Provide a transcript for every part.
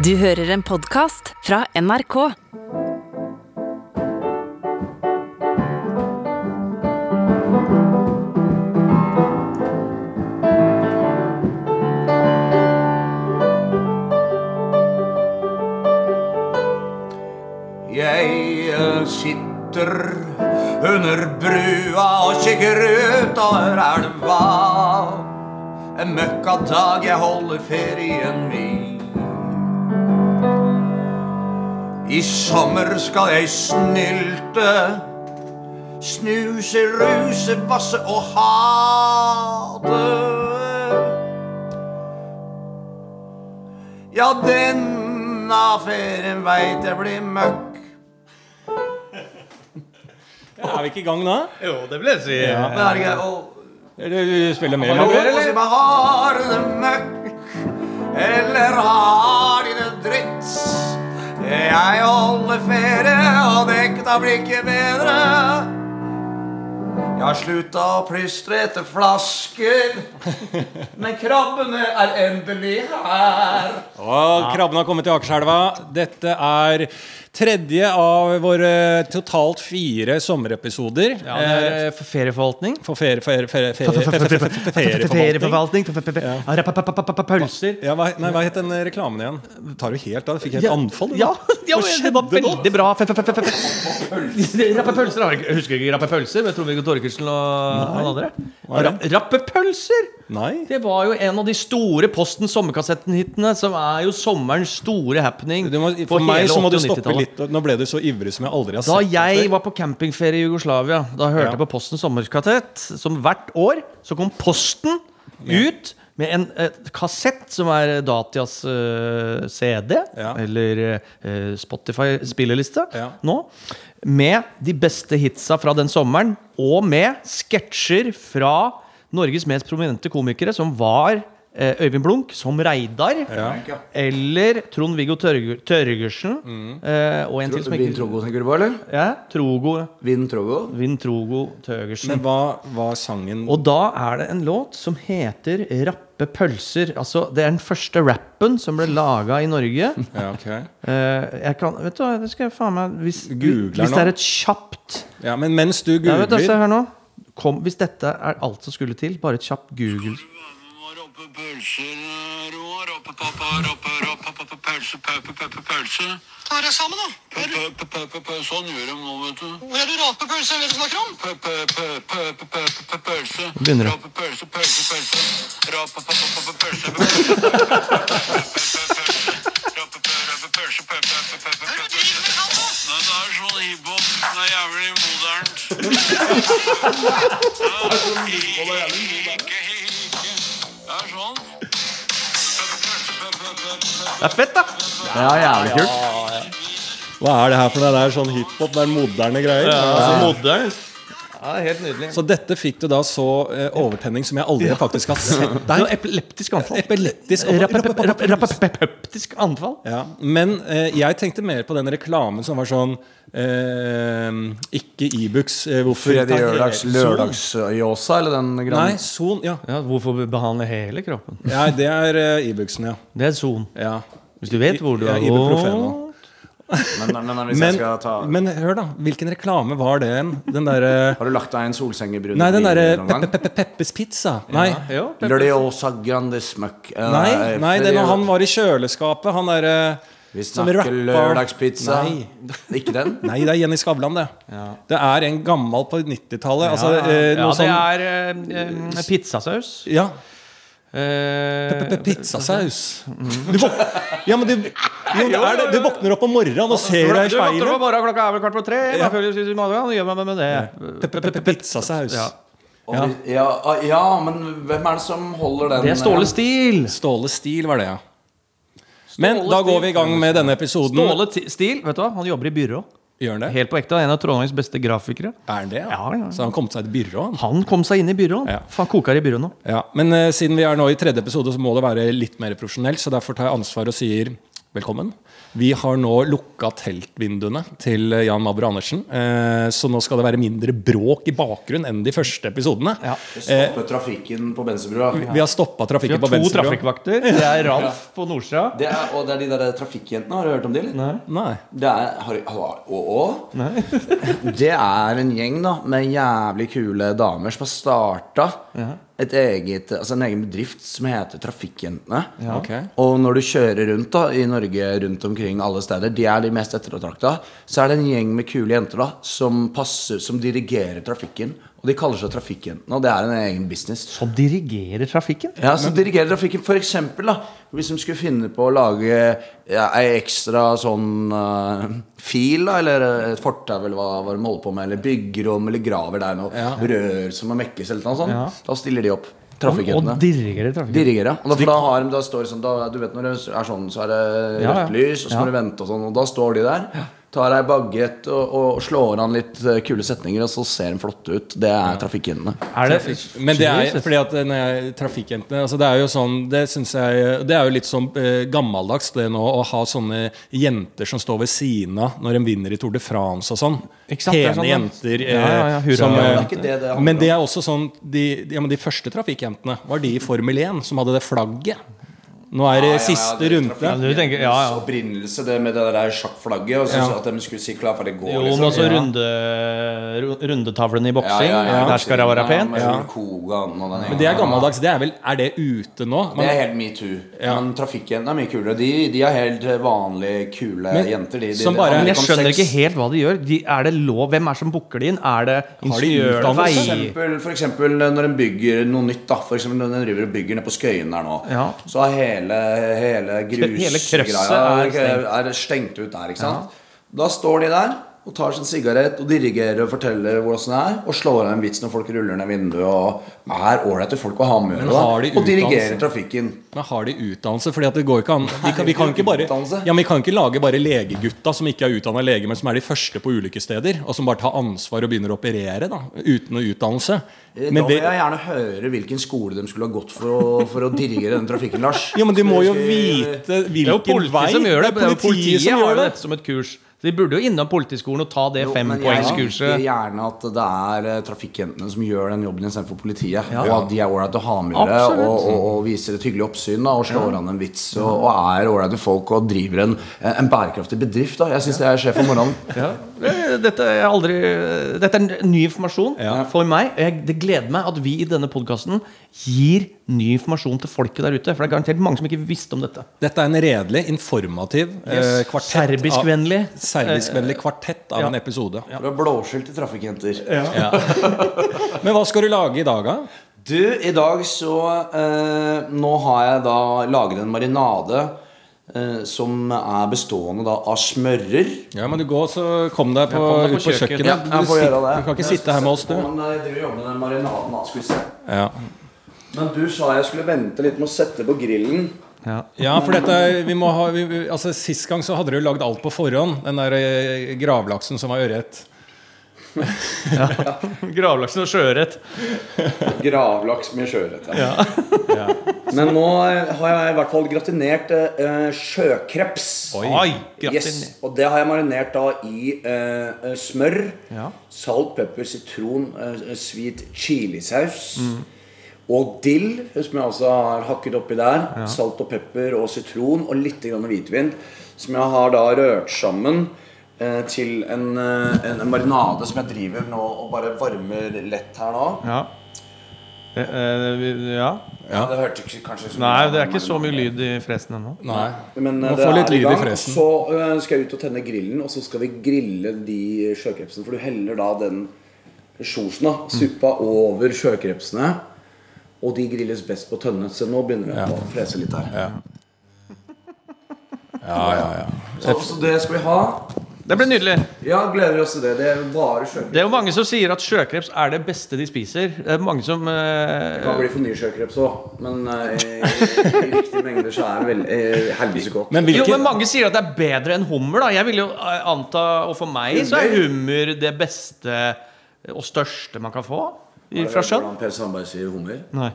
Du hører en podkast fra NRK. Jeg eh, sitter under brua og kikker utover elva. En møkka dag jeg holder ferien min. I sommer skal jeg snylte, snuse, ruse, vasse og ha det. Ja, denne ferien veit jeg blir møkk. Er vi ikke i gang da? Jo, det vil jeg si. Og Eller du spiller med? Hallo, eller? og si meg, har du det møkk, eller har de det dritt? Jeg holder ferie, og dekta blir ikke bedre. Jeg har slutta å plystre etter flasker, men krabbene er endelig her. Og krabben har kommet til Akerselva. Dette er tredje av våre totalt fire sommerepisoder. Ja, er eh, for ferieforvaltning. For ferie, ferie, ferie, ferie, ferie, ferie, ferieforvaltning. Pølser. Nei, hva het den reklamen igjen? Tar jo helt av. Fikk jeg et anfall? Ja, det var veldig bra. Rappe pølser. jeg husker ikke rappe pølser med Trond-Viggo Torkelsen og han andre. Rappe pølser! Nei. Det var jo en av de store Posten sommerkassetten-hitene, som er jo sommerens store happening. Må, for meg så må du stoppe litt. Nå ble du så ivrig som jeg aldri har Da sett deg jeg var på campingferie i Jugoslavia, da hørte Ja. jeg på Posten sommerkassett, Som hvert år så kom Posten ut med en eh, kassett som er Datias uh, CD, Ja. eller uh, Spotify-spilleliste, Ja. nå. Med de beste hitsa fra den sommeren, og med sketsjer fra Norges mest prominente komikere, som var eh, Øyvind Blunk som Reidar. Ja. Eller Trond-Viggo Tørgersen. Mm. eh, og en til som ikke Vinn Trogo, tenker du på, eller? ja, Trogo Vin Trogo? Tørgersen. Men hva var sangen Og da er det en låt som heter Rappe pølser. Altså, det er den første rappen som ble laga i Norge. Ja, okay. Eh, jeg kan, vet du hva, det skal jeg faen meg Hvis, hvis det er et kjapt ja, Men mens du googler ja, vet du, Se her nå. Kom, hvis dette er alt som skulle til, bare et kjapt Google. Ta deg sammen, da. Sånn gjør de nå, vet du. Hvor er du rapepølse? Er det du snakker om? Pølse. Begynner pølse Pølse, pølse, pølse. Rapepølse. Hva pølse, det det er sånn hiphop. Det er jævlig modernt. Ikke, ikke. Det er sånn. Det er fett, da! Ja, jævlig kult. Hva er det her for noe? Det er sånn hiphop, det er moderne greier. Altså, modern. Ja, er helt nydelig. Så dette fikk du da så eh, overtenning som jeg aldri faktisk har sett deg. er epileptisk anfall. Epileptisk anfall. Ja, men eh, jeg tenkte mer på den reklamen som var sånn eh, Ikke Ibux. Eh, hvorfor Freddy ta Lørdags hele- eller den grann greia? Nei, Son. Ja. Ja, hvorfor behandle hele kroppen? ja, det er Ibuxen, ja. Det er son. ja. Hvis du vet hvor du Ja, Ibuprofen gått Men, men, men hvis Men, jeg skal ta men hør, da. Hvilken reklame var det? Den derre Har du lagt deg en solseng i brune Nei, den derre Peppes pe pe Peppes Pizza. Nei. Jo, Lørdagsjåsa Grande Smøkk. Eh, Nei, nei det når han var i kjøleskapet. Han derre Vi snakker lørdagspizza. Nei. Ikke den? Nei, det er Jenny Skavlan, det. Det er en gammel på 90-tallet. Altså, eh, Ja, det sånn er eh, eh, pizzasaus. Ja. Eh, Pizzasaus. Du våk- ja, men du, jo, det er det. du våkner opp om morgenen og ser deg i Du våkner opp om morgenen, klokka er vel kvart på tre. Ja. Og gjør meg med det. Pizzasaus. Ja. Ja. Ja. ah, ja, men hvem er det som holder den? Det er Ståle Stil. Ståle Stil var det, ja. Men da går vi i gang med denne episoden. Ståle Stil, vet du hva? Han jobber i byrå. Gjør han det? Helt på ekte. En av Trondheims beste grafikere. Er han det? Ja, ja. Så han kom seg til byrå? han. Han kom seg inn i byrået. Ja. Faen, koker i byrået nå. Ja, Men uh, siden vi er nå i tredje episode, så må det være litt mer profesjonelt. Så derfor tar jeg ansvar og sier velkommen. Vi har nå lukka teltvinduene til Jan Mabro Andersen. Eh, så nå skal det være mindre bråk i bakgrunnen enn de første episodene. Ja. Stoppe trafikken på Bensebrua. Vi har stoppa Vi har to trafikkvakter. Det er Ralf på Nordsjøa og det er de der trafikkjentene. Har du hørt om de, eller? Nei. Det er har, å, å. Nei. Det er en gjeng da med jævlig kule damer som har starta et eget, altså en egen bedrift som heter Trafikkjentene. Ok. Og når du kjører rundt da i Norge, rundt omkring alle steder, de er de mest ettertrakta, så er det en gjeng med kule jenter da som passer, som dirigerer trafikken. Og de kaller seg Trafikkjentene, og det er en egen business. Som dirigerer trafikken. Ja, så dirigerer trafikken. For eksempel, da, hvis de skulle finne på å lage ja, ei ekstra sånn uh, fil, da, eller et fortau, eller hva, hva de holder på med, eller byggerom, eller graver der noe rør som må mekkes, eller noe sånt, Ja. da stiller de opp. Og dirigerer trafikken. Og da, for da har da står det sånn da, Du vet når det er sånn, så er det Ja, ja. rødt lys, og så må du vente og sånn, og da står de der. Tar ei bagett og, og slår an litt eh, kule setninger, og så ser de flotte ut. Det er trafikkjentene. Er det Men det er fordi at når jeg, trafikkjentene altså Det er jo sånn Det synes jeg Det er jo litt sånn eh, gammeldags det nå å ha sånne jenter som står ved siden av når en vinner i Tour de France og sånn. Pene sånn, ja. jenter. Ja, ja, ja, eh, som, eh, det det det men det er også sånn de, ja, men de første trafikkjentene var de i Formel 1 som hadde det flagget. Nå er det Ja, ja, ja, siste runde. Ja, du tenker, ja, ja. opprinnelse det med det der sjakkflagget. Og så Ja. at de skulle si klar for det går. Jo, liksom. men også Ja. runde, rundetavlene i boksing. Der skal det være pent. Ja, Ja. Men det er gammeldags. Det er vel Er det ute nå? Det er helt metoo. Men trafikkjentene er mye kulere. De, de er helt vanlige, kule Men jenter. De, de, som bare- jeg skjønner sex. ikke helt hva de gjør. De, er det lov? Hvem er det som booker de inn? Er det Har de ingeniører. For eksempel, for eksempel når en bygger noe nytt, da. For eksempel når en driver og bygger nede på Skøyen der nå. Ja. Så er hele, hele Hele grusgreia er er stengt ut der, ikke sant. Da står de der og tar sin sigarett og dirigerer og forteller hvordan det er. Og slår av en vits når folk ruller ned vinduet og er ålreite folk å ha med å gjøre. Og dirigerer trafikken. Men har de utdannelse? Fordi at det går ikke an Vi kan, vi kan ikke bare Ja, men vi kan ikke lage bare legegutta som ikke er utdanna lege, men som er de første på ulykkessteder, og som bare tar ansvar og begynner å operere da uten noe utdannelse. Eh, Men da vil jeg gjerne høre hvilken skole de skulle ha gått for å, for å dirigere den trafikken, Lars. ja, men du må jo vite Det er jo politiet som gjør det. Er jo politiet som har gjør jo det. dette som et kurs. Så De burde jo innom Politiskolen og ta det fempoengskurset. jeg vil gjerne at det er eh, trafikkjentene som gjør den jobben istedenfor politiet. Ja. Og at de er ålreite å ha med gjøre, og, og, og viser et hyggelig oppsyn da, og slår an en vits. Og, og er ålreite folk og driver en, en bærekraftig bedrift. Da. Jeg syns det er sjef om morgenen. Ja. Dette er aldri Dette er ny informasjon Ja. for meg. Jeg, det gleder meg at vi i denne podkasten gir ny informasjon til folket der ute. For det er garantert mange som ikke visste om dette. Dette er en redelig, informativ eh, kvartett Serbiskvennlig. Serbiskvennlig kvartett av Ja. en episode. Fra blåskjell til trafikkjenter. Men hva skal du lage i dag, da? Du, i dag så eh, Nå har jeg da laget en marinade eh, som er bestående da av smører. Ja, men du går, så kom deg på, på ut på kjøkkenet. Ja, du, det. du kan ikke sitte her med oss, du. Men jeg driver og jobber med den marinaden. da, skal vi se. Ja. Men du sa jeg skulle vente litt med å sette på grillen. Ja. Ja, for dette vi må ha vi, Altså Sist gang så hadde du lagd alt på forhånd. Den der eh, gravlaksen som var ørret. Gravlaksen og sjøørret. Gravlaks med sjøørret. Ja. Men nå eh, har jeg i hvert fall gratinert eh, sjøkreps. Oi! Yes, og det har jeg marinert da i eh, eh, smør, Ja. salt, pepper, sitron, eh, sweet chilisaus. Og dill, som jeg også har hakket oppi der. Salt og pepper og sitron og litt grann hvitvin. Som jeg har da rørt sammen eh, til en, en, en marinade som jeg driver nå og bare varmer lett her nå. Ja. Eh, eh, ja. Ja, det hørte ikke kanskje så Nei, det er ikke så mye lyd i fresen ennå. Nei. Men eh, Må det få er litt i lyd i gang. fresen. Så eh, skal jeg ut og tenne grillen, og så skal vi grille de sjøkrepsene. For du heller da den sjosen, da, suppa, over sjøkrepsene. Og de grilles best på tønne. Så nå begynner jeg å frese litt her. Ja. Ja, ja, ja. Så, så det skal vi ha. Det blir nydelig. Ja, gleder vi oss til det. Det er bare sjøkreps. Det er jo mange som sier at sjøkreps er det beste de spiser. Det er mange som Det eh, kan bli for mye sjøkreps òg, men uh, i, i riktige mengder så er det vel uh, heldigvis godt. Men Jo, men mange sier at det er bedre enn hummer. da Jeg vil jo eh, anta, Og for meg så er hummer det beste og største man kan få fra sjøen. Hvordan Per Sandberg sier hummer? Nei.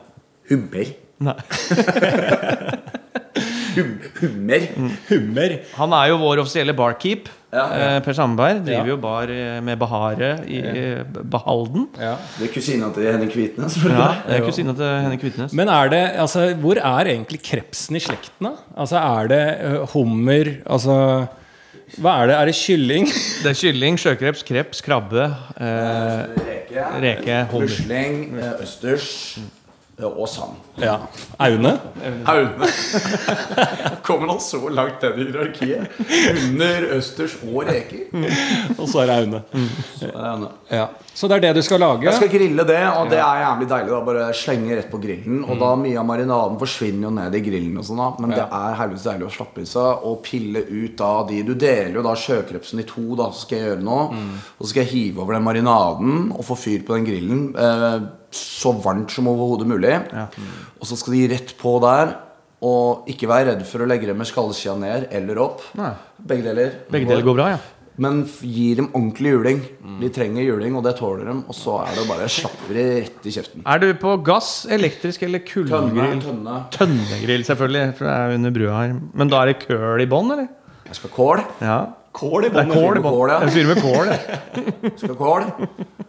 Hummer. Nei. hum, hummer. Hummer. Han er jo vår offisielle barkeep. Ja. ja. per Sandberg driver Ja. jo bar eh, med Bahare i eh, Behalden. Ja. Det er kusina til Henning Kvitnes. Ja, det er kusina til Henning Kvitnes. Men er det, altså, hvor er egentlig krepsen i slekten, da? Altså, er det hummer Altså, hva er det? Er det kylling? Det er kylling, sjøkreps, kreps, krabbe, eh, Reke, reke, musling, eh, østers eh, og sand. Ja. Aune? Aune. Kommer han så langt ned i hierarkiet? Under østers og reker. Og så er det Aune. Så er det Aune. Ja. Så det er det du skal lage? Jeg skal grille det, og det er jævlig deilig. da Bare slenge rett på grillen. Og Mm. da mye av marinaden forsvinner jo ned i grillen. og sånn da Men det er helvetes deilig å slappe i seg og pille ut av de Du deler jo da sjøkrepsen i to, da skal jeg gjøre noe. Mm. Og så skal jeg hive over den marinaden og få fyr på den grillen. Eh, så varmt som overhodet mulig. Og så skal de rett på der. Og ikke vær redd for å legge dem med skallskia ned eller opp. Nei. Begge deler. Begge deler går bra, ja. Men gir gi dem ordentlig juling. De trenger juling, og det tåler dem. Og så er det bare slapper de rett i kjeften. Er du på gass, elektrisk eller kullgrill? tønne. Tønnegrill, selvfølgelig, for det er under brua her. Men da er det køl i bånn, eller? Jeg skal kål. Ja. Kål i bånn. kål i Kål, bånn. ja. En fyr med kål, ja. Jeg skal kål.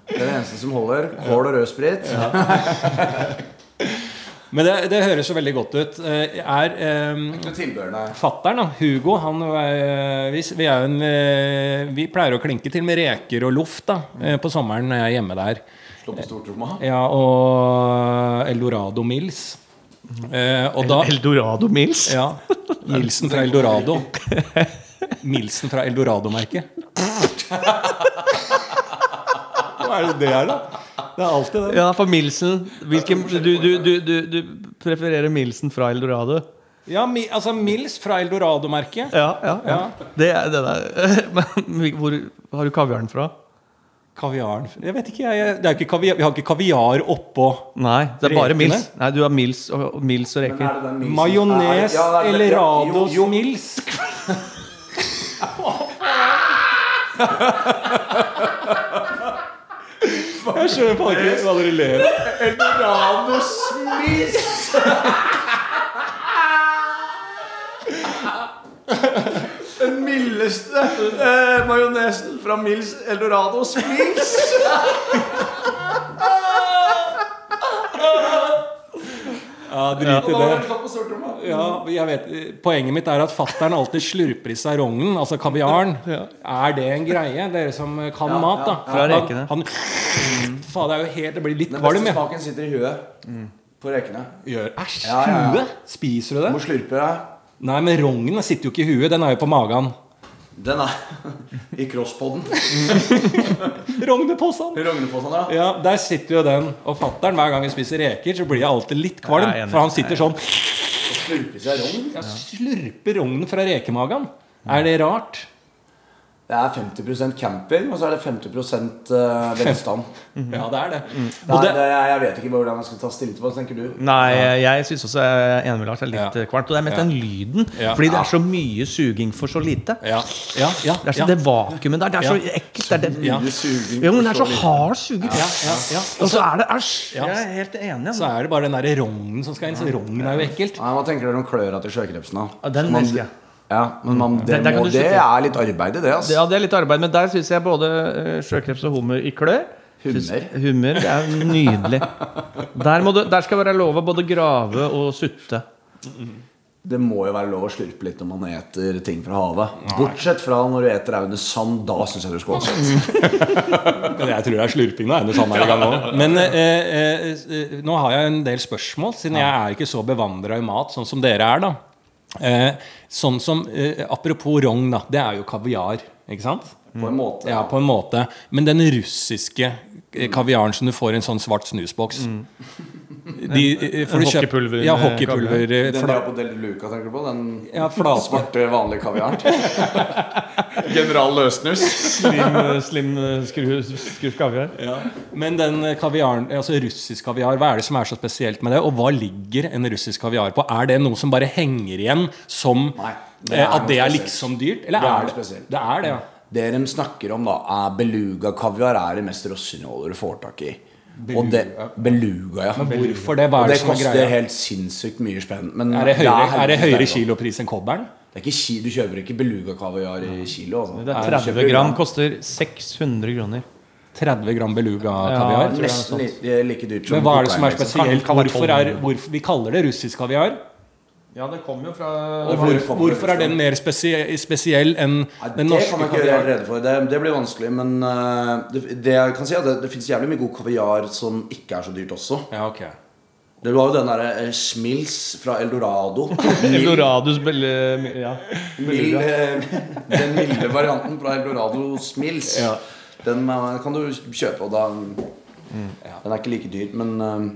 Det er det eneste som holder. Kål og rødsprit. Men det, det høres jo veldig godt ut. Eh, Er um, Fattern, Hugo, han eh, vi, vi, er en, eh, vi pleier å klinke til med reker og loff da, eh, på sommeren når jeg er hjemme der. Slå på stortromma. Ja, og Eldorado Mills. Eh, og da Eldorado Mills. Ja. Milsen fra Eldorado. Milsen fra Eldorado-merket. Hva er det det er, da? Det er alltid det. Ja, for Milsen hvilken, du, du, du, du, du prefererer Milsen fra Eldorado? Ja, mi, altså Mils fra Eldorado-merket. Ja, ja, ja. Ja. Det er det der. Men hvor har du kaviaren fra? Kaviaren Jeg vet ikke, jeg. Det er ikke kaviar, vi har ikke kaviar oppå Nei, det er bare Rekene? Mils. Nei, du har Mils og, og Mils og reker. majones eller Rados Jo, Mils. Jeg skjønner faen ikke hva dere ler av. Eldorados Den mildeste eh, majonesen fra Mills Eldorados Mills. Ja, drit i det. Ja, jeg vet, poenget mitt er at fattern alltid slurper i seg rognen, altså kaviaren. Er det en greie? Dere som kan mat, da. Fra rekene. Han, han, faen, det er jo helt Det blir litt kvalm. Den beste smaken sitter i huet. På rekene. Gjør Æsj! Ja, ja, ja. Huet? Spiser du Du det? må slurpe deg. Nei, men rognen sitter jo ikke i huet. Den er jo på magen. Den er i crosspoden. Rognepåsen, ja. Ja, der sitter jo den. Og fattern, hver gang vi spiser reker, så blir jeg alltid litt kvalm. Jeg. For han sitter sånn Slurpe seg rogn. ja, Slurper rognen fra rekemagen. Er det rart? Det er 50 camping, og så er det 50 eh, velstand. Ja, det er det. Det er, det, det, jeg vet ikke hvordan jeg skal ta stille til hva tenker du? Nei, jeg syns også jeg er enig med Lars. Litt Ja. eh, kvalmt. Og det er mest Ja. den lyden. Ja. Fordi det er så mye suging for så lite. ja, ja, ja, Det er så det vakuumet der. Det er så ekkelt. Det er det. Ja. Jo, men det er så hard suging. Ja, ja, ja. Og så er det æsj. Ja. Jeg er helt enig. Så er det bare den der rognen som skal inn. Så rognen er jo ekkelt. Hva tenker dere om kløra til sjøkrepsen? da? Den Man- elsker jeg. Ja, men man, det, Der- der må, det er litt arbeid i det. Altså. Ja, det er litt arbeid, men der syns jeg både eh, sjøkreps og hummer i klør. Hummer? Hummer, det er nydelig. Der, må du, der skal være lov å både grave og sutte. Det må jo være lov å slurpe litt når man eter ting fra havet. Bortsett fra når du eter Aune under sand. Da syns jeg du skal skåle. Jeg tror det er slurping nå. Aune sånn her i gang òg. Men eh, eh, eh, nå har jeg en del spørsmål, siden jeg er ikke så bevandra i mat sånn som dere er. da eh, Sånn som eh, Apropos rogn, da. Det er jo kaviar. Ikke sant? På en måte. Ja, på en måte. Men den russiske eh, kaviaren som du får i en sånn svart snusboks De, eh, kjøpt- hockeypulver Ja, hockeypulver. eh, Den de har på Del Luca, tenker du på? Den Ja, svarte, vanlige kaviaren? General Løsnus. Slim, slim skru, skru kaviar. Ja. Men den eh, kaviaren, altså russisk kaviar, hva er det som er så spesielt med det? Og hva ligger en russisk kaviar på? Er det noe som bare henger igjen som Nei, det eh, At det er liksom dyrt? Eller Det er er det spesielt. Det er det, ja. Det de snakker om, da, er beluga kaviar er det mest rossineholdet du får tak i. Og det, beluga, ja. Men hvorfor det? Hva er det det som er koster helt sinnssykt mye spenn. Men Er det høyere, er det høyere kilopris enn kobberen? Det er ikke ki, du kjøper ikke beluga-kaviar i kilo. Altså. Det er 30 gram koster 600 kroner. 30 gram beluga-kaviar? Ja, Nesten like dyrt som Men hva er det som er liksom. spesielt? Hvorfor, er, hvorfor Vi kaller det russisk kaviar. Ja, det kommer jo fra Og hvor, hvorfor er den mer spesie, spesiell enn Nei, den det kan jeg ikke gjøre rede for. Det, det blir vanskelig. Men eh, det, det jeg kan si er at det, det fins jævlig mye god kaviar som ikke er så dyrt også. Ja, ok Det var jo den derre Smils fra Eldorado. Eldorados belle... Ja. Mild, eh, den milde varianten fra Eldorado Smils. Ja. Den eh, kan du kjøpe, og da Den er ikke like dyr, men eh,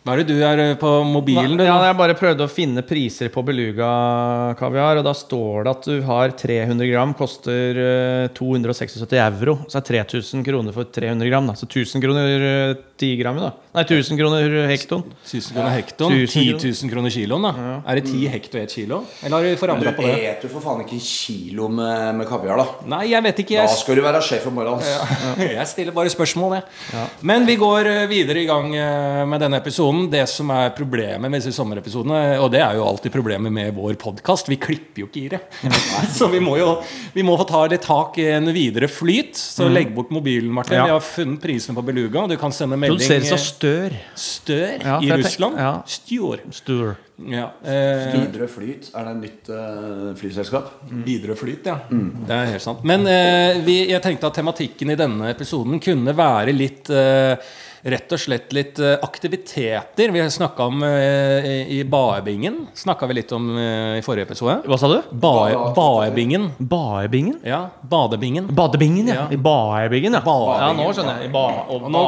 Hva er det du er eh, på mobilen? du, Ja, jeg bare prøvde å finne priser på beluga-kaviar, og da står det at du har 300 gram, koster eh, 276 euro. Så er 3000 kroner for 300 gram. Da. Så 1000 kroner eh, 10 gram, da. Nei, 1000 kroner hekton. 1000 kroner hekton? 10 000 kroner kiloen, da? Er det 10 hekto i 1 kilo? Eller har du forandra på det? Du eter for faen ikke kilo med, med kaviar, da. Nei, jeg vet ikke. Da skal du være sjef om morgenen. jeg stiller bare spørsmål, jeg. Men vi går eh, videre i gang eh, med denne episoden. Det som er problemet med disse sommerepisodene, og det er jo alltid problemet med vår podkast, vi klipper jo ikke i det. Så vi må jo vi må få ta litt tak i en videre flyt. Så legg bort mobilen, Martin. Vi har funnet prisene på Beluga. Du kan sende melding Produseres av eh, Stør. Stør Ja, i Russland. ja. Stjor. Stør. Ja, eh, Videre Flyt, er det et nytt eh, flyselskap? Widerøe Flyt, ja. Det er helt sant. Men eh, vi, jeg tenkte at tematikken i denne episoden kunne være litt eh, Rett og slett litt eh, aktiviteter. Vi snakka om eh, i Baebingen. Snakka vi litt om eh, i forrige episode. Hva sa du? Bae, Baebingen. Baebingen? Ja, Badebingen. Badebingen, ja. Ja. I Baebingen, ja. Baebingen. Ja, nå skjønner jeg. I ba og Nå.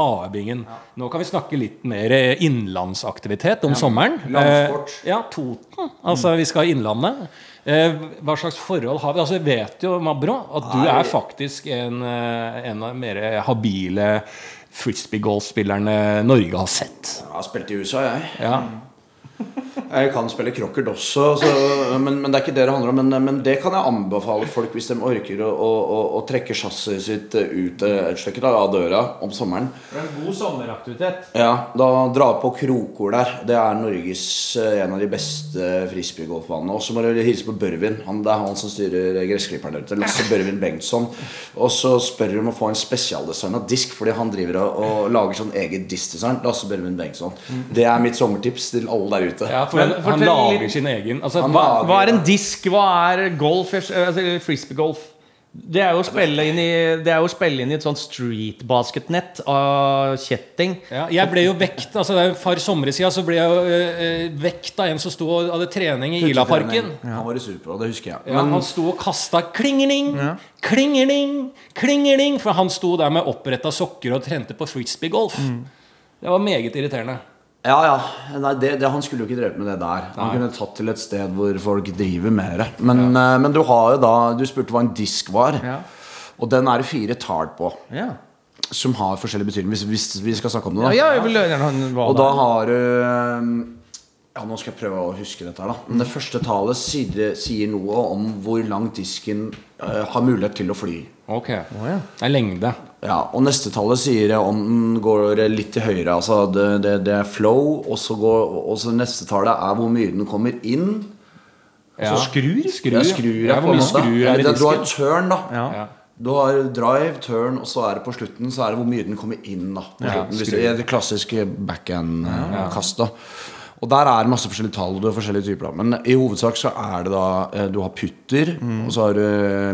Baebingen. Nå kan vi snakke litt mer innlandsaktivitet om sommeren. Landsport. Ja, Toten. Altså, vi skal Innlandet. Eh, hva slags forhold har vi? Altså, Jeg vet jo, Mabro, at du er faktisk en, en av de mer habile frisbeegolfspillerne Norge har sett. Jeg har spilt i USA, jeg. Ja. Jeg kan spille crockert også, så, men, men det er ikke det det handler om. Men, men det kan jeg anbefale folk hvis de orker å, å, å, å trekke chassiset sitt ut et stykke da, av døra om sommeren. Det er en god sommeraktivitet. Ja, Da dra på Krokor der. Det er Norges eh, en av de beste frisbeegolfbanene. Og så må du hilse på Børvin. Han, det er han som styrer gressklipperen der ute. Lasse Børvin Bengtsson. Og så spør de om å få en spesialdesign av disk, fordi han driver og, og lager sånn eget diskdesign. Lasse Børvin Bengtsson. Det er mitt sommertips til alle der ute. ja, for Men han, lager litt- sin egen altså, Han hva, lager- Hva er en disk? Hva er golf? Altså, Frisbeegolf? Det er jo å spille inn i Det er jo å spille inn i et sånt street basketnett av kjetting. Ja, jeg ble jo vekt altså det er jo Far somre siden så ble jeg jo eh, vekt av en som sto og hadde trening i Ilaparken. Han var i Superpro, det husker jeg. Ja, Men han sto og kasta klingeling, klingeling, klingeling. For han sto der med oppretta sokker og trente på frisbeegolf. Det var meget irriterende. Ja, ja. Nei, det, det, han skulle jo ikke drevet med det der. Han kunne tatt til et sted hvor folk driver med det. Men, uh, men du har jo da Du spurte hva en disk var. Ja. Og den er det fire tall på. Ja, Som har forskjellig betydning. Hvis, hvis vi skal snakke om det, da. ja jeg vil gjerne Og da har du uh, Ja, nå skal jeg prøve å huske dette her, da. Men det første tallet sier, sier noe om hvor langt disken uh, har mulighet til å fly. Ok. ja. Det er lengde. Ja, Og neste tallet sier om den går litt til høyre. Altså det, det, det er flow. Og så, går, og så neste tallet er hvor mye den kommer inn. Ja. skrur? Skrur, Ja, skrur ja, på hvor mye skrur er i Du har turn, da. Ja. Du har drive, turn, og så er det på slutten Så er det hvor mye den kommer inn. da hvis det er det klassiske backhand-kast. da Og der er det masse forskjellige tall. Og du har forskjellige typer da Men i hovedsak så er det da eh, Du har putter, Mm. og så har du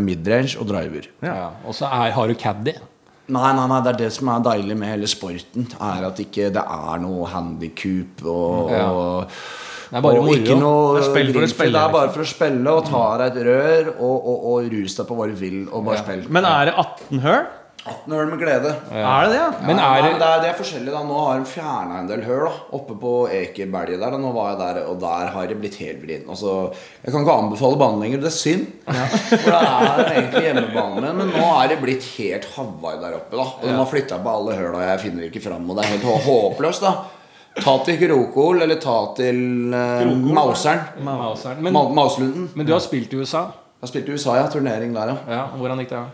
midrange og driver. Ja. Og så er, har du caddy. Nei, nei, nei, det er det som er deilig med hele sporten. Er at ikke det er noe handikup og, Ja. og Det er bare moro. Det er spill for å spille, Det er bare for å spille og ta deg et rør og, og, og rus deg på hva du vil. Og bare Ja. spill. Men er det 18 høl? 18 høl med glede. Er det det, ja? Men Ja, er nei, det det, er, det er forskjellig. da Nå har de fjerna en del høl da oppe på Ekeberget der. Da. Nå var jeg der, og der har det blitt helt vrient. Altså, jeg kan ikke anbefale banen lenger. Det er synd. For det er egentlig hjemmebane, men nå er det blitt helt Hawaii der oppe. da Og de har flytta på alle høla, jeg finner ikke fram. Og det er helt håpløst. da Ta til Krokol, eller ta til uh, Mauseren. Mauseren. Men, Ma Mauslunden. men du har spilt i USA. Jeg har spilt i USA, ja. Turnering der, ja. Ja, Hvordan gikk det?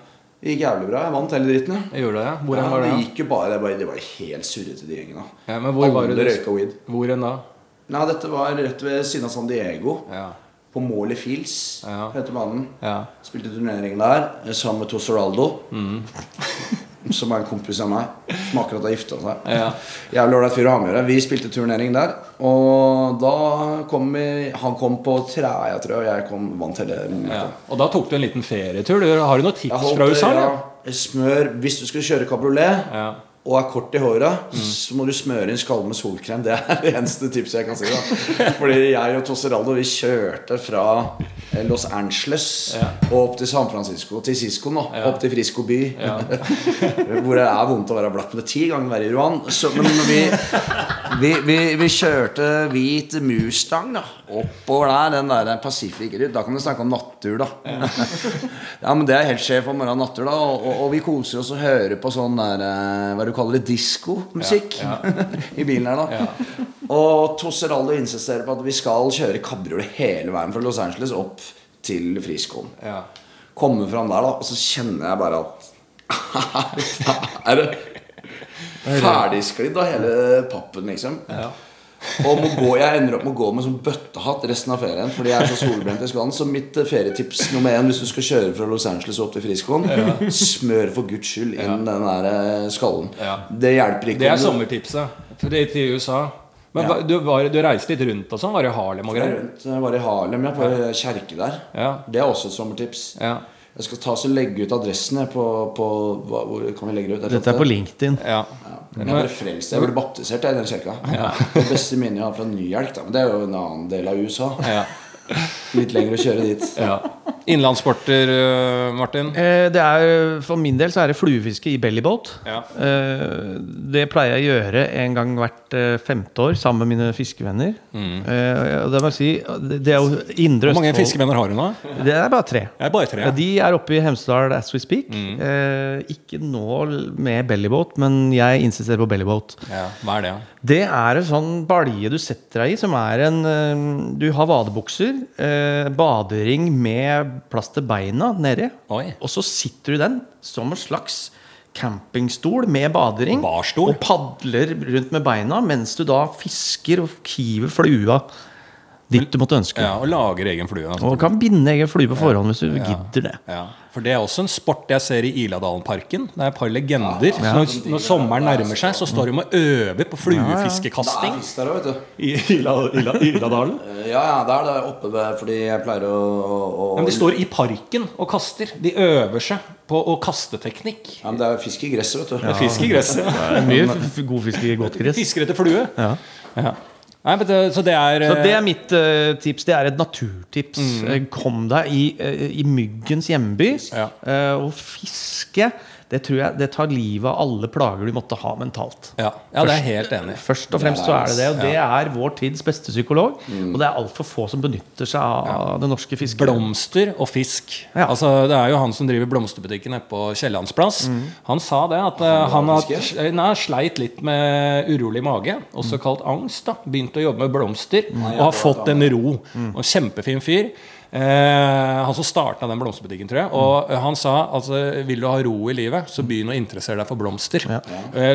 Det gikk jævlig bra. Jeg vant hele dritten. jeg. Jeg gjorde det, ja. Hvordan Ja, var det? det gikk jo bare, det bare, det var helt surrete, de gjengene. Ja, men hvor var det Alle røyka weed. Hvor enn da? Nei, dette var rett ved siden av San Diego. Ja. På Morley Fields, Ja. heter banen. Ja. Spilte turnering der eh, sammen med Tosoraldo. Mm. som er en kompis av meg. Som akkurat har gifta seg. Ja. Jævlig ålreit fyr å ha å gjøre. Vi spilte turnering der. Og da kom vi Han kom på Træa, tror jeg, og jeg kom, vant hele ja. Og da tok du en liten ferietur. Har du noen tips holdt, fra USA? ja, smør Hvis du skal kjøre kabriolet Ja. og er kort i håra, så må du smøre inn skallen med solkrem. Det er det eneste tipset jeg kan si. da Fordi jeg og Tosseraldo Vi kjørte fra Los Angeles og opp til San Francisco. Til Cisco nå. Opp til Frisco by. Hvor det er vondt å være blatt, men det er ti ganger verre i Ruan. Så, men vi, vi, vi, vi kjørte hvit Mustang da oppover der. Den der Pacific Route. Da kan du snakke om nattur, da. Ja, men Det er helt sjef om morgenen nattur, da. Og, og, vi koser oss og hører på sånn der eh, Hva du kaller det? Diskomusikk i bilen her, da. Og Tosseraldo insisterer på at vi skal kjøre kabriolet hele veien fra Los Angeles opp til Friskolen. Ja. Komme fram der, da, og så kjenner jeg bare at Er det ferdigsklidd av hele pappen, liksom? Ja. Og må gå, jeg ender opp med å gå med sånn bøttehatt resten av ferien fordi jeg er så solbrent i skallen. Så mitt eh, ferietips nummer én hvis du skal kjøre fra Los Angeles opp til Friskolen, smør for guds skyld inn den der eh, skallen. Ja. Det hjelper ikke. Det er sommertipset for det til USA. Men Ja. du, var, du reiste litt rundt og sånn? Var i Harlem og er greier? rundt, jeg var i Harlem, ja, på kjerke der. Ja. Det er også et sommertips. Ja. Jeg skal ta og legge ut adressen på, på hva, Hvor kan vi legge det ut? Dette er på LinkedIn. ja. Jeg ble frelst. Jeg ble baptisert i den kirka. Det beste minnet jeg har fra Nyhjelk, da. Men det er jo en annen del av USA. ja. Litt lenger å kjøre dit. ja. Innlandssporter, øh, Martin? Eh, Det er, for min del så er det fluefiske i bellyboat. Ja. Eh, Det pleier jeg å gjøre en gang hvert eh, femte år sammen med mine fiskevenner. Mm. Det må jeg si det er jo indre. Hvor mange Østfold fiskevenner har du nå? Det er bare tre. Er bare tre. Ja, de er oppe i Hemsedal as we speak. Mm. Eh, ikke nå med bellyboat, men jeg insisterer på bellyboat. Ja, hva er det? Det er en sånn balje du setter deg i, som er en eh, Du har vadebukser, eh, badering med plass til beina nedi, Oi. og så sitter du i den som en slags campingstol med badering. Barstol? Og padler rundt med beina mens du da fisker og kiver flua dit du måtte ønske. Ja, Og lager egen flue. altså. Og kan binde egen flue på forhånd hvis du gidder det. Ja, For det er også en sport jeg ser i Iladalen-parken. Det er et par legender. Ja. Når, når sommeren nærmer seg, så står de og øver på fluefiskekasting Ja, ja. der i Ila, Ila, Iladalen. Ja, ja, det er det oppe ved Fordi jeg pleier å, å, Men de står i parken og kaster. De øver seg på å kaste teknikk. ja, men Det er fisk i gresset, vet du. Det er fisk i gresset. Det mye god fisk i godt gress. Fisker etter flue. Ja. Ja. Nei, det, så det er Så det eh, er mitt uh, tips. Det er et naturtips. Mm. Eh, Kom deg i, eh, i myggens hjemby Ja. uh, og fiske. Det tror jeg det tar livet av alle plager du måtte ha mentalt. ja, ja, det er helt enig. Først og fremst så er det det, og det er vår tids beste psykolog. Mm. Og det er altfor få som benytter seg av det norske fisket. Blomster og fisk. Ja. Altså, det er jo han som driver blomsterbutikken nede på Kiellands plass. Mm. Han sa det, at han, han har, nei, sleit litt med urolig mage, Mm. også kalt angst. da Begynte å jobbe med blomster og har fått en ro. Mm. Og kjempefin fyr. Eh, han som starta den blomsterbutikken, tror jeg. Og eh, han sa altså vil du ha ro i livet, så begynn å interessere deg for blomster. Ja.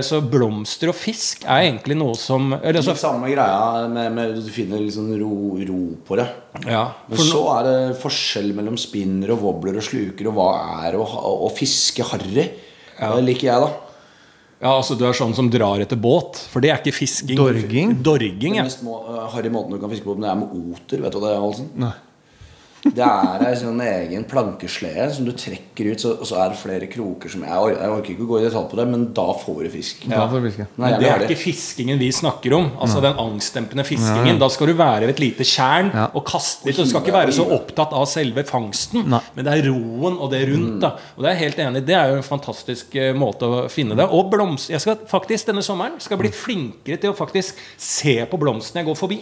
så blomster og fisk er egentlig noe som eller, så, samme greia med, med Du finner sånn ro, ro på det. ja, Men så er det forskjell mellom spinner og wobbler og sluker, og hva er å, å fiske harry? Det liker jeg, da. Ja, altså Du er sånn som drar etter båt, for det er ikke fisking. Dorging? Dorging, ja. Den mest må- uh, harry måten du kan fiske på, men det er med oter. Vet du hva det er, Halsen? Det er ei sånn egen plankeslede som du trekker ut, så, og så er det flere kroker som Jeg, jeg orker ikke å gå i detalj på det, men da får du fisk. Da får du. Nei, det er ikke fiskingen vi snakker om. Altså den angstdempende fiskingen. Da skal du være ved et lite tjern Ja. og kaste litt. Du skal ikke være så opptatt av selve fangsten, Nei. men det er roen og det rundt. da Og det er jeg helt enig. Det er jo en fantastisk eh, måte å finne det. Og blomst Jeg skal faktisk denne sommeren skal bli flinkere til å faktisk se på blomstene jeg går forbi.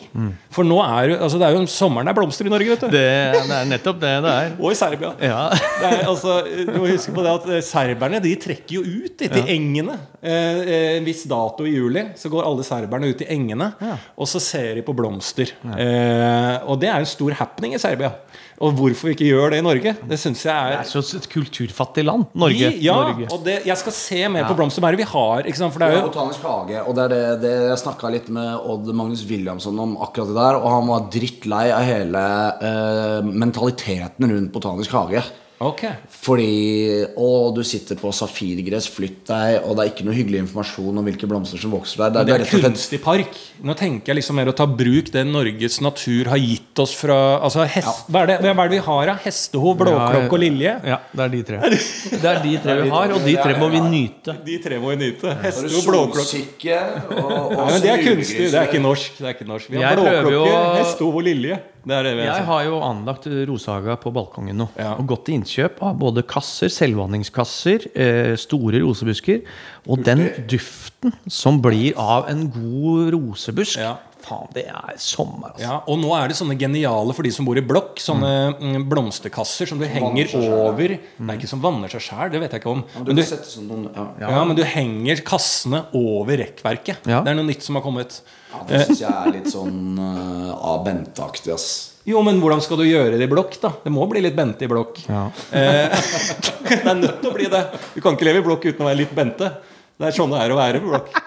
For nå er jo Altså det er jo sommeren det er blomster i Norge, vet du. Det, det er nettopp det det er. Og i Serbia. Ja. Det er, altså, du må huske på det at eh, Serberne de trekker jo ut etter ja. engene. Eh, eh, en viss dato i juli så går alle serberne ut i engene. Og så ser de på blomster. Eh, og det er en stor happening i Serbia. Og hvorfor vi ikke gjør det i Norge, det syns jeg er Det er så et kulturfattig land. Norge. Vi, ja, Norge. og det, jeg skal se mer på blomsterbæret er vi har? Ikke sant? For det er jo Botanisk hage. Og det er det, det jeg snakka litt med Odd Magnus Williamson om akkurat det der. Og han var drittlei av hele eh, mentaliteten rundt Botanisk hage. Ok. Fordi Å, du sitter på safirgress, flytt deg, og det er ikke noe hyggelig informasjon om hvilke blomster som vokser der. Det er rett og slett- kunstig park. Nå tenker jeg liksom mer å ta bruk det Norges natur har gitt oss fra altså hest, hva, er det, hva er det vi har, da? Hestehov, blåklokke og lilje? Ja, det er de tre. Det er de tre vi har, og de tre må vi nyte. De tre må vi nyte. Er det Hestehov, blåklokke og, og ja, men Det er kunstig. Det er ikke norsk. Det er ikke norsk. Vi har blåklokke, å- hestehov og lilje. Det det Jeg har. har jo anlagt rosehaga på balkongen nå. Ja. Og gått til innkjøp av både kasser, selvvanningskasser, eh, store rosebusker. Og den duften som blir av en god rosebusk Ja. Faen, det er sommer, altså. Ja, og nå er det sånne geniale for de som bor i blokk. Sånne mm, blomsterkasser som du henger over selv. over Nei, ikke som vanner seg sjæl, det vet jeg ikke om. Du Men du, sånn noen, ja. ja, men du henger kassene over rekkverket. Ja. Det er noe nytt som har kommet. Ja, det syns jeg er litt sånn uh, av Bente-aktig, ass. Jo, men hvordan skal du gjøre det i blokk, da? Det må bli litt Bente i blokk. Ja. Eh, det er nødt til å bli det. Du kan ikke leve i blokk uten å være litt Bente. Det er sånn det er å være i blokk.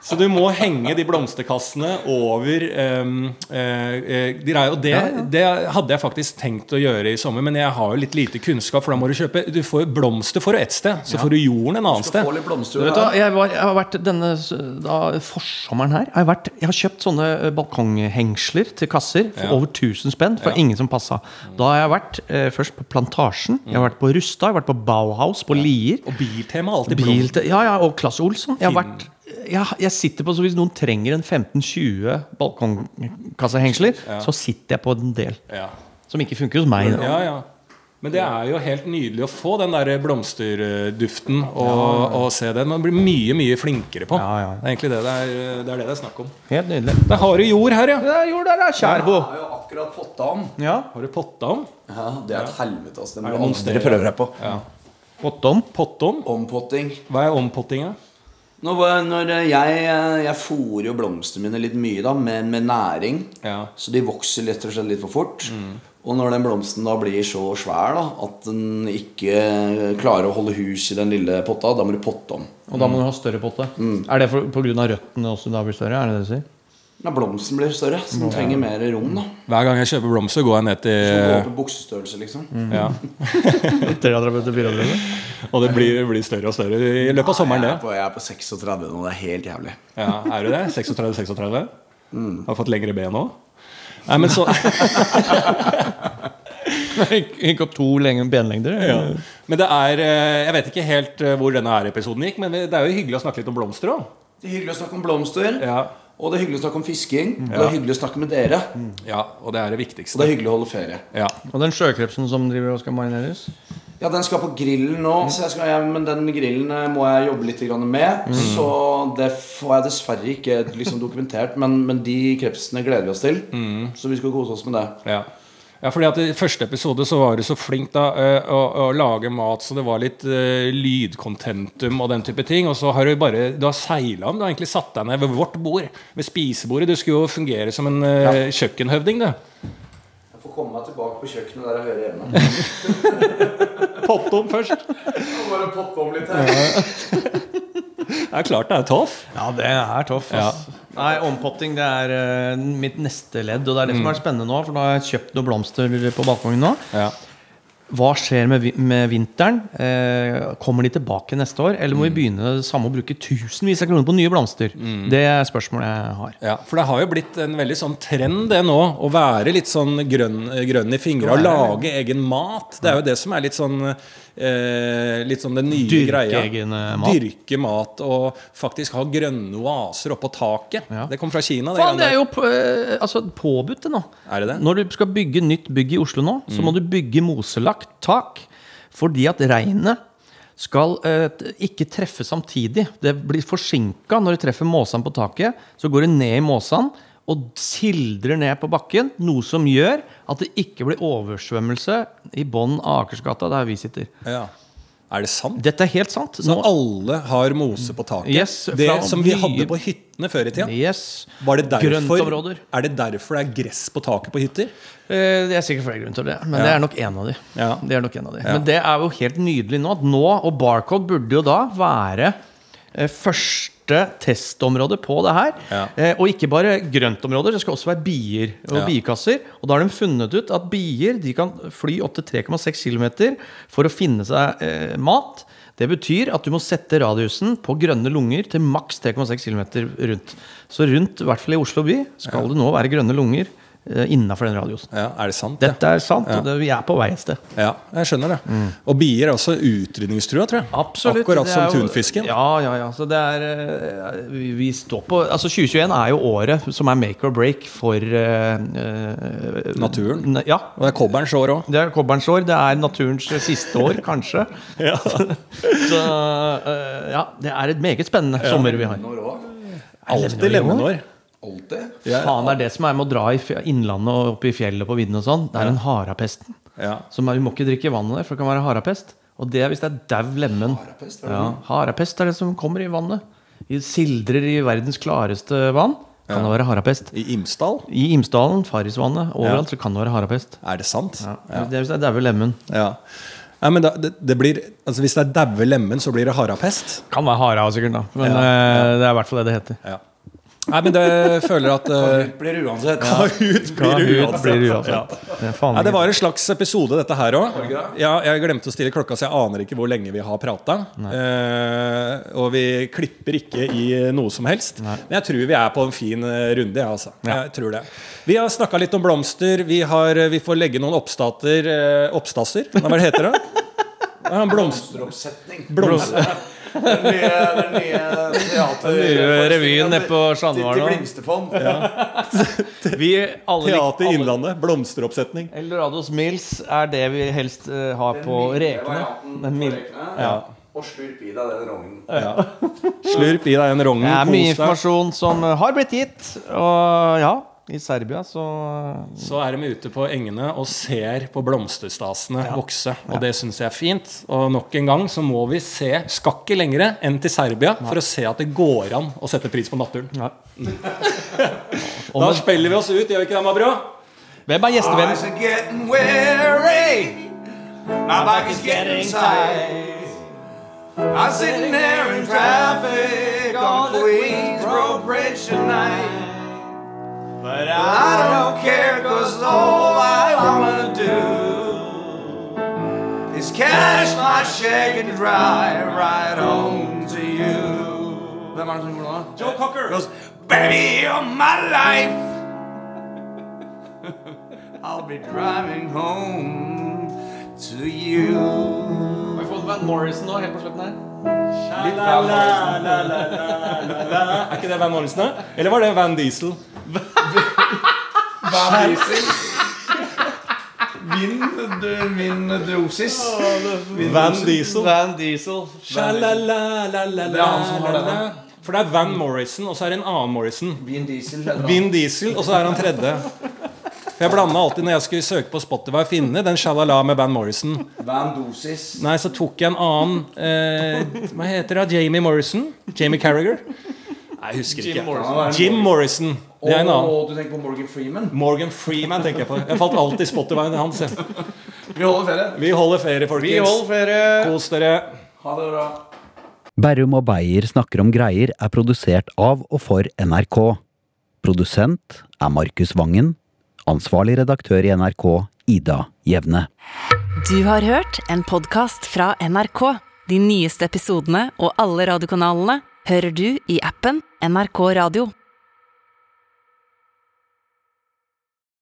Så du må henge de blomsterkassene over um, uh, uh. Og det, det hadde jeg faktisk tenkt å gjøre i sommer, men jeg har jo litt lite kunnskap, for da må du kjøpe Du får blomster for ett sted, så får du jorden en annen sted. blomster Du jeg, var, jeg har vært denne da, forsommeren her jeg har, vært, jeg har kjøpt sånne eh, balkonghengsler til kasser for Ja. over 1000 spenn. For Ja. ingen som passa. Da har jeg vært eh, først på Plantasjen, jeg har vært på Rustad, jeg har vært på Bauhaus, på Lier. Og Biltema alltid Bilte, ja, ja, og Klasse Olsson. Jeg, har vært, jeg, jeg sitter på, så Hvis noen trenger en 15-20 balkongkassehengsler, så sitter jeg på en del. Ja. Som ikke funker hos meg. Da. Ja, ja. Men det er jo helt nydelig å få den der blomsterduften og, og se den. Man blir mye, mye flinkere på. Ja, ja. Det er egentlig det det er, det er det det er snakk om. Helt nydelig. Der har du jord her, ja. Det er jord der, Skjærbo. Kjærbo. Jeg har jo akkurat potta om. Ja. Har du potta om? Ja, det er et helvete, Altså. Det Er må det prøver prøve deg på. Ja. Pottom. Pottom? Ompotting. Hva er ompottinga? Nå, når jeg, jeg fôrer jo blomstene mine litt mye da med, med næring. Ja. Så de vokser rett og slett litt for fort. Og når den blomsten da blir så svær da at den ikke klarer å holde hus i den lille potta, da må du potte om. Og da må du ha større potte. Er det pga. på grunn av røttene også da blir større? Er det det du sier? Når blomsten blir større, så den trenger mer rom. da Hver gang jeg kjøper blomster, går jeg ned Så går til opp i buksestørrelse, liksom. ja. 33 til 34? Og det blir, blir større og større i løpet av sommeren, Jeg er det. på, jeg er på 36 nå, det er helt jævlig. Ja, Er du det? 36-36? Har fått lengre ben òg? Nei, men så Gikk opp to benlengder? ja. Men det er eh, Jeg vet ikke helt eh, hvor denne her episoden gikk, men det er jo hyggelig å snakke litt om blomster òg. Det hyggelig å snakke om blomster, Ja. Og det er hyggelig å snakke om fisking. Og det er hyggelig å snakke med dere, ja, og det er det viktigste. og det er hyggelig å holde ferie. Ja. Og den sjøkrepsen som driver og skal marineres? Ja, den skal på grillen nå, så jeg skal, ja, men den grillen eh, må jeg jobbe litt grann med. Så det får jeg dessverre ikke liksom dokumentert, men, men de krepsene gleder vi oss til. Så vi skal kose oss med det. Ja. Ja, fordi at I første episode så var du så flink da eh, å, å lage mat, så det var litt uh, lydkontentum og den type ting. Og så har du bare Du har seila om. Du har egentlig satt deg ned ved vårt bord, ved spisebordet. Du skulle jo fungere som en eh, kjøkkenhøvding, du. Jeg får komme meg tilbake på kjøkkenet der jeg hører hjemme. Potte om først. Jeg Bare potte om litt her. Det er klart det er tøff. Ja, det er tøff. Ja. Nei, ompotting det er uh, mitt neste ledd. Og det er det som er spennende nå, for nå har jeg kjøpt noen blomster på balkongen nå. Ja. Hva skjer med, med vinteren? Eh, kommer de tilbake neste år? Eller må vi begynne det samme å bruke tusenvis av kroner på nye blomster? Det er spørsmålet jeg har. Ja, For det har jo blitt en veldig sånn trend det nå, å være litt sånn grønn, grønn i fingra og lage egen mat. Det er jo det som er litt sånn eh, Litt sånn den nye Dyrke greia. egen, eh, mat. Dyrke mat og faktisk ha grønne oaser oppå taket. Ja. Det kom fra Kina. Faen, det er jo på- eh, altså, påbudt, det nå. Er det det? Når du skal bygge nytt bygg i Oslo nå, så må du bygge moselagt tak. Fordi at regnet skal eh, ikke treffe samtidig. Det blir forsinka når det treffer måsene på taket. Så går det ned i måsene og sildrer ned på bakken. Noe som gjør at det ikke blir oversvømmelse i bunnen av Akersgata, der vi sitter. Ja. Er det sant? Dette er helt sant. Så alle har mose på taket? Yes, det som vi hadde på hyttene før i tida? Yes. Var det derfor, er det derfor det er gress på taket på hytter? Eh, Det er sikkert flere grunner til det, men Ja. det er nok en av de. Ja. Det er nok en av de. Ja. Men det er jo helt nydelig nå. At nå, og Barcode burde jo da være eh, første testområde på det her. Ja. Eh, og ikke bare grøntområder, det skal også være bier og Ja. biekasser. Og da har de funnet ut at bier de kan fly opptil 3,6 km for å finne seg eh, mat. Det betyr at du må sette radiusen på grønne lunger til maks 3,6 km rundt. Så rundt, i hvert fall i Oslo by, skal det nå være grønne lunger innafor den radiosen. Ja, Er det sant? det? Dette er sant, og det, vi er på vei et sted. Ja, jeg skjønner det. Og bier er også utrydningstrua, tror jeg. Absolutt. Akkurat som tunfisken. Ja, ja, ja. Så det er eh, vi, vi står på Altså 2021 er jo året som er make or break for uh, eh, Naturen. Ja. Og det er kobberens år òg. Det er kobberens år. Det er naturens siste år, kanskje. Så uh, ja, det er et meget spennende sommer vi har. Når òg? Alltid det Alltid. Faen, det er det som er med å dra i innlandet og opp i fjellet på vidden og sånn. Det er den harapesten. Ja. Så vi må ikke drikke vannet der, for det kan være harapest. Og det er hvis det er dau lemen. Harapest, er Ja, harapest er det som kommer i vannet. I sildrer i verdens klareste vann. Kan det være harapest. I Imsdal? I Imsdalen, Farrisvannet, overalt Ja. så kan det være harapest. Er det sant? Ja. Det er hvis det er daue lemen. Ja. Nei, men da, det, det blir, altså Hvis det er daue lemen, så blir det harapest? Kan være hara sikkert, da. Men Ja, ja. det er i hvert fall det det heter. Ja. Nei, men det føler at uh, Blir det uansett. Kahoot Ja, blir uansett. blir uansett. Det Nei, det var en slags episode, dette her òg. Ja, jeg glemte å stille klokka, så jeg aner ikke hvor lenge vi har prata. Uh, og vi klipper ikke i noe som helst. Men jeg tror vi er på en fin eh, runde. Ja, altså. Jeg tror det. Vi har snakka litt om blomster. Vi, har, vi får legge noen oppstater eh, Oppstasser? Hva er heter det? Ja, blomster, Blomsteroppsetning. blomster. Den nye, den nye teater... nye revyen nede på Sandvaren Til Blimstefond. Ja. Vi alle Teater alle- Innlandet. Blomsteroppsetning. Eldorados Mills er det vi helst uh, har på rekene. Den mil- Ja. Og slurp i deg den rognen. Slurp i deg den rognen. Det er mye informasjon som eh, har blitt gitt. Og ja, i Serbia så Så er de ute på engene og ser på blomsterstasene vokse. Og det syns jeg er fint. Og nok en gang så må vi se Skal ikke lenger enn til Serbia for å se at det går an å sette pris på naturen. ja. Da spiller vi oss ut, gjør vi ikke det, Mabro? Hvem er gjestevenn? Eyes getting weary. My back is getting tight I'm sitting there in traffic on the Queensboro Bridge tonight. But I don't care, cause all I wanna do is cash my check and drive right home to you. Hvem er det som gjorde det? Joe Cocker. Goes, Baby, you're my life. I'll be driving home to you. Vi fått Van Morrison nå, helt på slutten her? Er ikke det Van Morrison? da? Eller var det Van Diesel? Van Diesel. Vinn, du, min dosis. Van Diesel. Van Diesel. Det er han som har det. For det er Van Morrison, og så er det en annen Morrison. Vin Diesel. Vin Diesel, og så er han tredje. For Jeg blanda alltid når jeg skulle søke på Spotify finne den Shalala med Van Morrison. Van Dosis. Nei, så tok jeg en annen eh, Hva heter det? Jamie Morrison? Jamie Carriager? Nei, jeg husker ikke. Jim Morrison. Det er en annen. Og du tenker på Morgan Freeman? Morgan Freeman tenker jeg på. Jeg falt alltid i Spotify-en hans. Vi holder ferie. Vi holder ferie, folkens. Vi holder ferie. Kos dere. Ha det bra. Berrum og Beyer snakker om greier er produsert av og for NRK. Produsent er Markus Vangen. Ansvarlig redaktør i NRK, Ida Jevne. Du har hørt en podkast fra NRK. De nyeste episodene og alle radiokanalene hører du i appen NRK Radio.